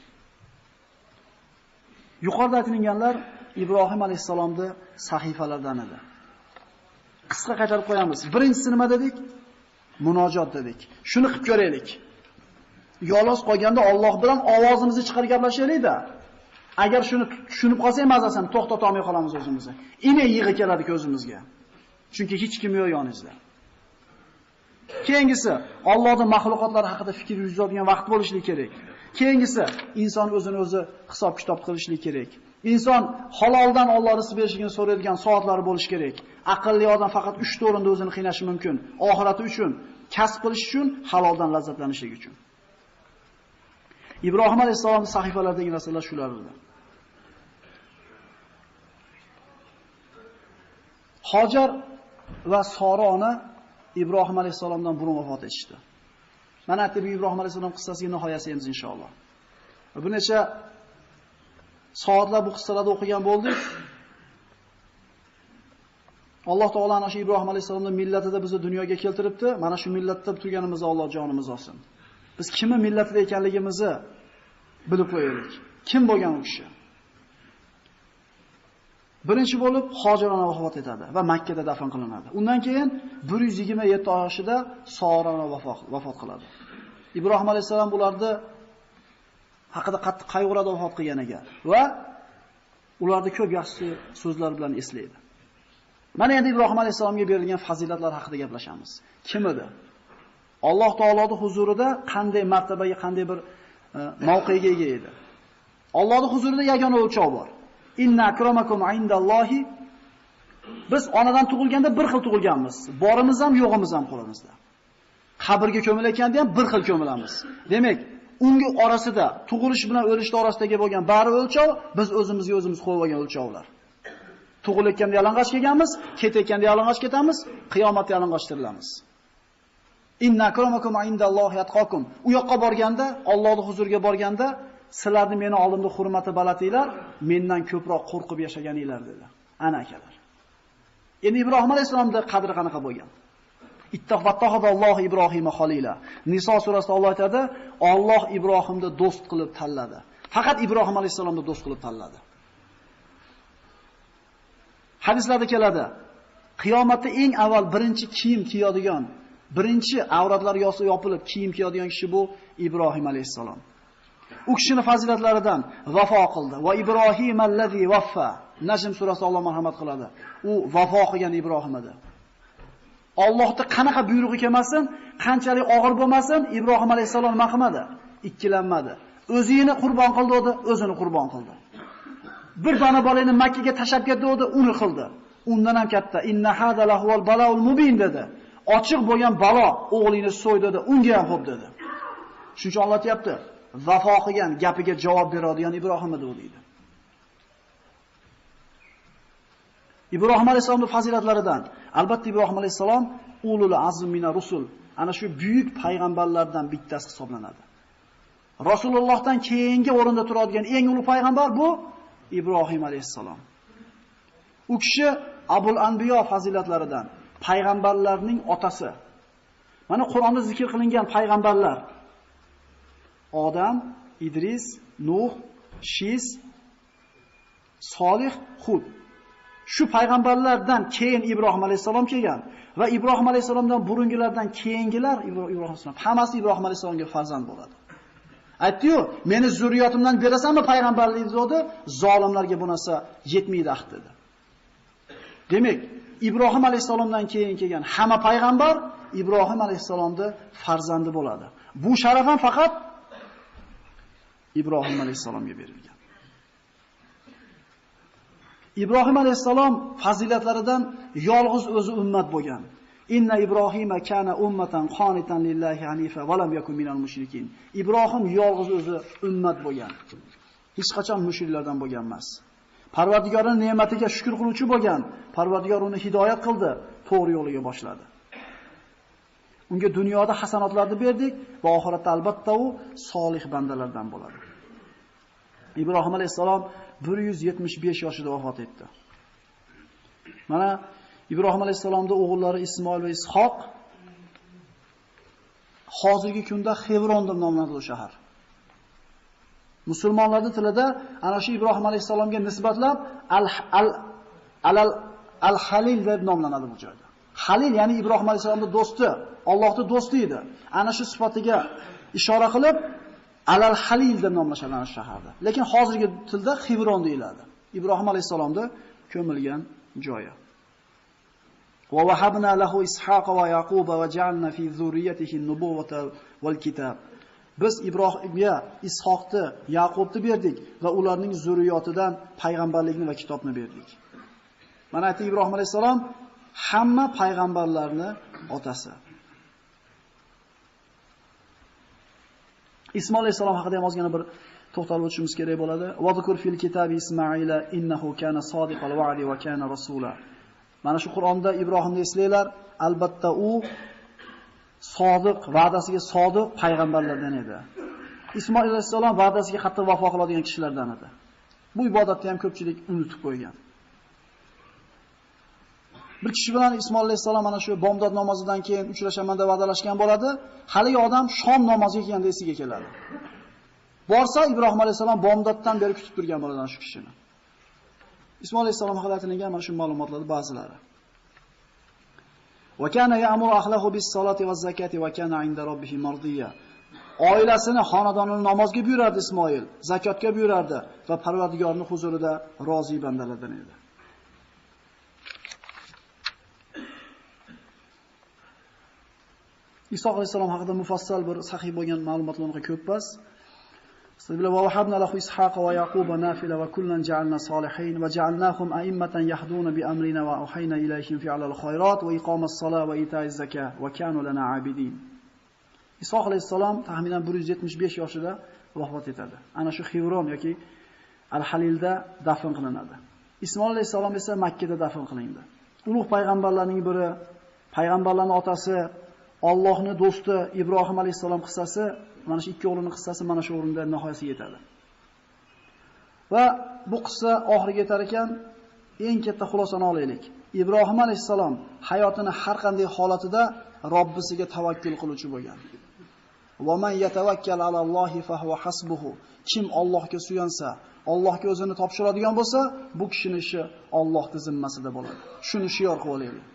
Yuqorida aytilganlar Ibrohim alayhisalomning sahifalaridan edi. Qisqa qaytarib qo'yamiz. Birinchisi nima dedik? Munojot dedik. Shuni qilib ko'raylik. Yolg'iz qolganda Alloh bilan ovozimizni chiqarib gaplashaylik-da. Agar shuni tushunib qolsak mazasini to'xtata olmay qolamiz o'zimizni. Ine yig'i keladi ko'zimizga. Chunki hech kim yo'q yoningizda. Keyingisi Allohning mahluqotlari haqida fikr yuritadigan vaqt bo'lishi kerak. Keyingisi inson o'zini o'zi hisob-kitob qilishi kerak. Inson haloldan Alloh rizq berishini so'raydigan soatlari bo'lishi kerak. Aqlli odam faqat 3 o'rinda o'zini qiynashi mumkin. Oxirati uchun, kasb qilish uchun, haloldan lazzatlanishi uchun. Ibrohim alayhisolamning sahifalaridagi narsalar shular edi. Hojar va Sora ona Ibrohim alayhisolamdan burun vafot etishdi. Mana bu Ibrohim alayhisolam qissasiga nihoyasi emas inshaalloh. Bir necha soatlar bu qissalarni o'qigan bo'ldik. Alloh taolani ana shu Ibrohim alayhisolamning millatida bizni dunyoga keltiribdi. Mana shu millatda turganimizda Alloh jonimiz olsin. Biz kimni millatida ekanligimizni bilib qo'yaylik. Kim bo'lgan u kishi? Birinchi bo'lib Hojir ona vafot etadi va Makka da dafn qilinadi. Undan keyin 127 yoshida Sora ona vafot qiladi. Ibrohim alayhisalom bularni haqida qattiq qayg'uradi vafot qilganiga va ularni ko'p yaxshi so'zlar bilan eslaydi. Mana endi Ibrohim alayhisalomga berilgan fazilatlar haqida gaplashamiz. Kim edi? Alloh taoloning huzurida qanday martabaga, qanday bir e, mavqega ega edi? Allohning huzurida yagona o'lchov bor. Inna akramakum indallohi Biz onadan tug'ilganda bir xil tug'ilganmiz. Borimiz ham, yo'g'imiz ham qo'limizda. Qabrga ko'milayotganda ham bir xil ko'milamiz. Demak, unga orasida tug'ilish bilan o'lish orasidagi bo'lgan bari o'lchov biz o'zimizga o'zimiz qo'yib olgan o'lchovlar. Tug'ilayotganda yalang'och kelganmiz, ketayotganda yalang'och ketamiz, qiyomatda yalang'och tirilamiz. Inna akramakum indallohi yatqakum. U yoqqa borganda, Allohning huzuriga borganda, sizlarni meni oldimda hurmati balatinglar, mendan ko'proq qo'rqib yashaganinglar dedi. Ana akalar. Endi Ibrohim alayhisolamning qadri qanaqa bo'lgan? Alloh Ibrohima xolila. Niso surasida Alloh aytadi, Alloh Ibrohimni do'st qilib tanladi. Faqat Ibrohim alayhisalomni do'st qilib tanladi. Hadislarda keladi. Qiyomatda eng avval birinchi kiyim kiyadigan, birinchi avratlari yosi yopilib kiyim kiyadigan kishi bu Ibrohim alayhisalom. U kishini fazilatlaridan vafo qildi. Va Ibrohim allazi vaffa. Najm surasi Alloh marhamat qiladi. U vafo qilgan Ibrohim edi. Allohni qanaqa buyrug'i kelmasin, qanchalik og'ir bo'lmasin, Ibrohim alayhisalom nima qilmadi? Ikkilanmadi. O'zini qurbon qildi, o'zini qurbon qildi. Bir dona bolani Makka ga tashab ketdi, uni qildi. Undan ham katta inna hada lahval balaul mubin dedi. Ochiq bo'lgan balo o'g'lingni so'y dedi, unga ham xo'p dedi. Shuncha Alloh aytibdi, vafo qilgan gapiga javob beradigan Ibrohim edi u deydi. Ibrohim alayhisolamning fazilatlaridan, albatta Ibrohim alayhisalom ulul azm mina rusul, ana shu buyuk payg'ambarlardan bittasi hisoblanadi. Rasulullohdan keyingi o'rinda turadigan eng ulug' payg'ambar bu Ibrohim alayhisalom. U kishi Abul Anbiyo fazilatlaridan, payg'ambarlarning otasi. Mana Qur'onda zikr qilingan payg'ambarlar Odam, Idris, Nuh, Shis, Solih, Hud. Shu payg'ambarlardan keyin Ibrohim alayhisalom kelgan va Ibrohim alayhisalomdan burungilardan keyingilar Ibrohim alayhisalom hammasi Ibrohim alayhisalomga farzand bo'ladi. Aytdi-yu, meni zurriyotimdan berasanmi payg'ambarlik dedi, zolimlarga bu narsa yetmaydi ahd dedi. Demak, Ibrohim alayhisalomdan keyin kelgan hamma payg'ambar Ibrohim alayhisalomning farzandi bo'ladi. Bu sharaf ham faqat Ibrohim alayhisalomga berilgan. Ibrohim alayhisalom fazilatlaridan yolg'iz o'zi ummat bo'lgan. Inna Ibrohima kana ummatan qonitan lillahi hanifa va lam yakun minal mushrikin. Ibrohim yolg'iz o'zi ummat bo'lgan. Hech qachon mushriklardan bo'lgan emas. Parvardigorning ne'matiga shukr qiluvchi bo'lgan. Parvardigor uni hidoyat qildi, to'g'ri yo'liga boshladi. Unga dunyoda hasanotlarni berdik va oxiratda albatta u solih bandalardan bo'ladi. Ibrohim alayhisalom 175 yoshida vafot etdi. Mana Ibrohim alayhisalomning o'g'illari Ismoil va Ishoq hozirgi kunda Xevron deb nomlanadi shahar. Musulmonlarning tilida ana shu Ibrohim alayhisalomga nisbatlab al al al al halil deb nomlanadi bu joyda. Halil ya'ni Ibrohim alayhisalomning do'sti, Allohning do'sti edi. Ana shu sifatiga ishora qilib Alal Halil deb nomlashadi shaharda. Lekin hozirgi tilda Xibron deyiladi. Ibrohim alayhisalomda ko'milgan joyi. Va wahabna lahu Ishaqa va Yaquba va ja'alna fi zurriyatihi an-nubuwwata wal kitab. Biz Ibrohimga Ishoqni, Yaqubni berdik va ularning zurriyotidan payg'ambarlikni va kitobni berdik. Mana aytdi Ibrohim alayhisalom hamma payg'ambarlarning otasi. Ismoil alayhisalom haqida ham ozgina bir to'xtalib o'tishimiz kerak bo'ladi. Wadhkur fil kitabi Ismoila innahu kana sodiqal va'di va kana rasula. Mana shu Qur'onda Ibrohimni eslanglar, albatta u sodiq, va'dasiga sodiq payg'ambarlardan edi. Ismoil alayhisalom va'dasiga qattiq vafo qiladigan kishilardan edi. Bu ibodatni ham ko'pchilik unutib qo'ygan. Bir kishi bilan Ismoil alayhisalom mana shu bomdod namozidan keyin uchrashaman deb va'dalashgan bo'ladi. Haligi odam shom namoziga kelganda esiga keladi. Borsa Ibrohim alayhisalom bomdoddan beri kutib turgan bo'ladi shu kishini. Ismoil alayhisalom haqida aytilgan mana shu ma'lumotlarning ba'zilari. Va kana ya'muru ahlahu bis-salati vaz-zakati va kana 'inda robbihi mardiya. Oilasini, xonadonini namozga buyurardi Ismoil, zakotga buyurardi va Parvardigorning huzurida rozi bandalardan edi. Iso alayhisalom haqida mufassal bir sahih bo'lgan ma'lumotlarga ko'p emas. Sabila va vahabna lahu ishaqa va yaquba nafila va kullan ja'alna solihin va ja'alnahum a'immatan yahduna bi amrina va uhayna ilayhim fi'lal khayrat va iqomas sola va ita'iz zaka va kanu lana abidin. Iso alayhisalom taxminan 175 yoshida vafot etadi. Ana shu Xivron yoki Al-Halilda dafn qilinadi. Ismoil alayhisalom esa Makka da dafn qilindi. Ulug' payg'ambarlarning biri, payg'ambarlarning otasi, Allohning do'sti Ibrohim alayhisalom qissasi, mana shu ikki o'g'lining qissasi mana shu o'rinda nihoyasiga yetadi. Va bu qissa oxiriga yetar ekan, eng katta xulosani olaylik. Ibrohim alayhisalom hayotini har qanday holatida Robbisiga tavakkul qiluvchi bo'lgan. Va man yatawakkal alallohi fa huwa hasbuhu. Kim Allohga suyansa, Allohga o'zini topshiradigan bo'lsa, bu kishining ishi Allohning zimmasida bo'ladi. Shuni shior qilib olaylik.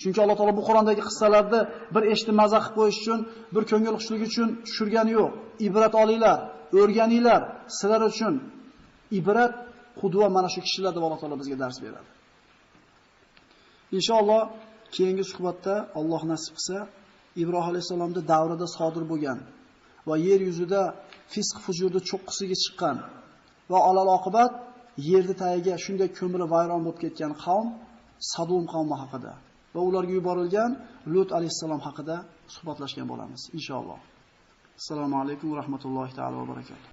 Chunki Alloh taolo bu Qur'ondagi qissalarni bir eshitib maza qilib qo'yish uchun, bir ko'ngil xushligi uchun tushirgani yo'q. Ibrat olinglar, o'rganinglar, sizlar uchun ibrat, qudva mana shu kishilar deb Alloh taolo bizga dars beradi. Inshaalloh keyingi suhbatda Alloh nasib qilsa, Ibrohim alayhisolamning davrida sodir bo'lgan va yer yuzida fisq fujurda cho'qqisiga chiqqan va alal oqibat yerni tagiga shunday ko'miri vayron bo'lib ketgan qavm Sadum qavmi haqida va ularga yuborilgan Lut alayhissalom haqida suhbatlashgan bo'lamiz inshaalloh. Assalomu alaykum va rahmatullohi taolo va barakatuh.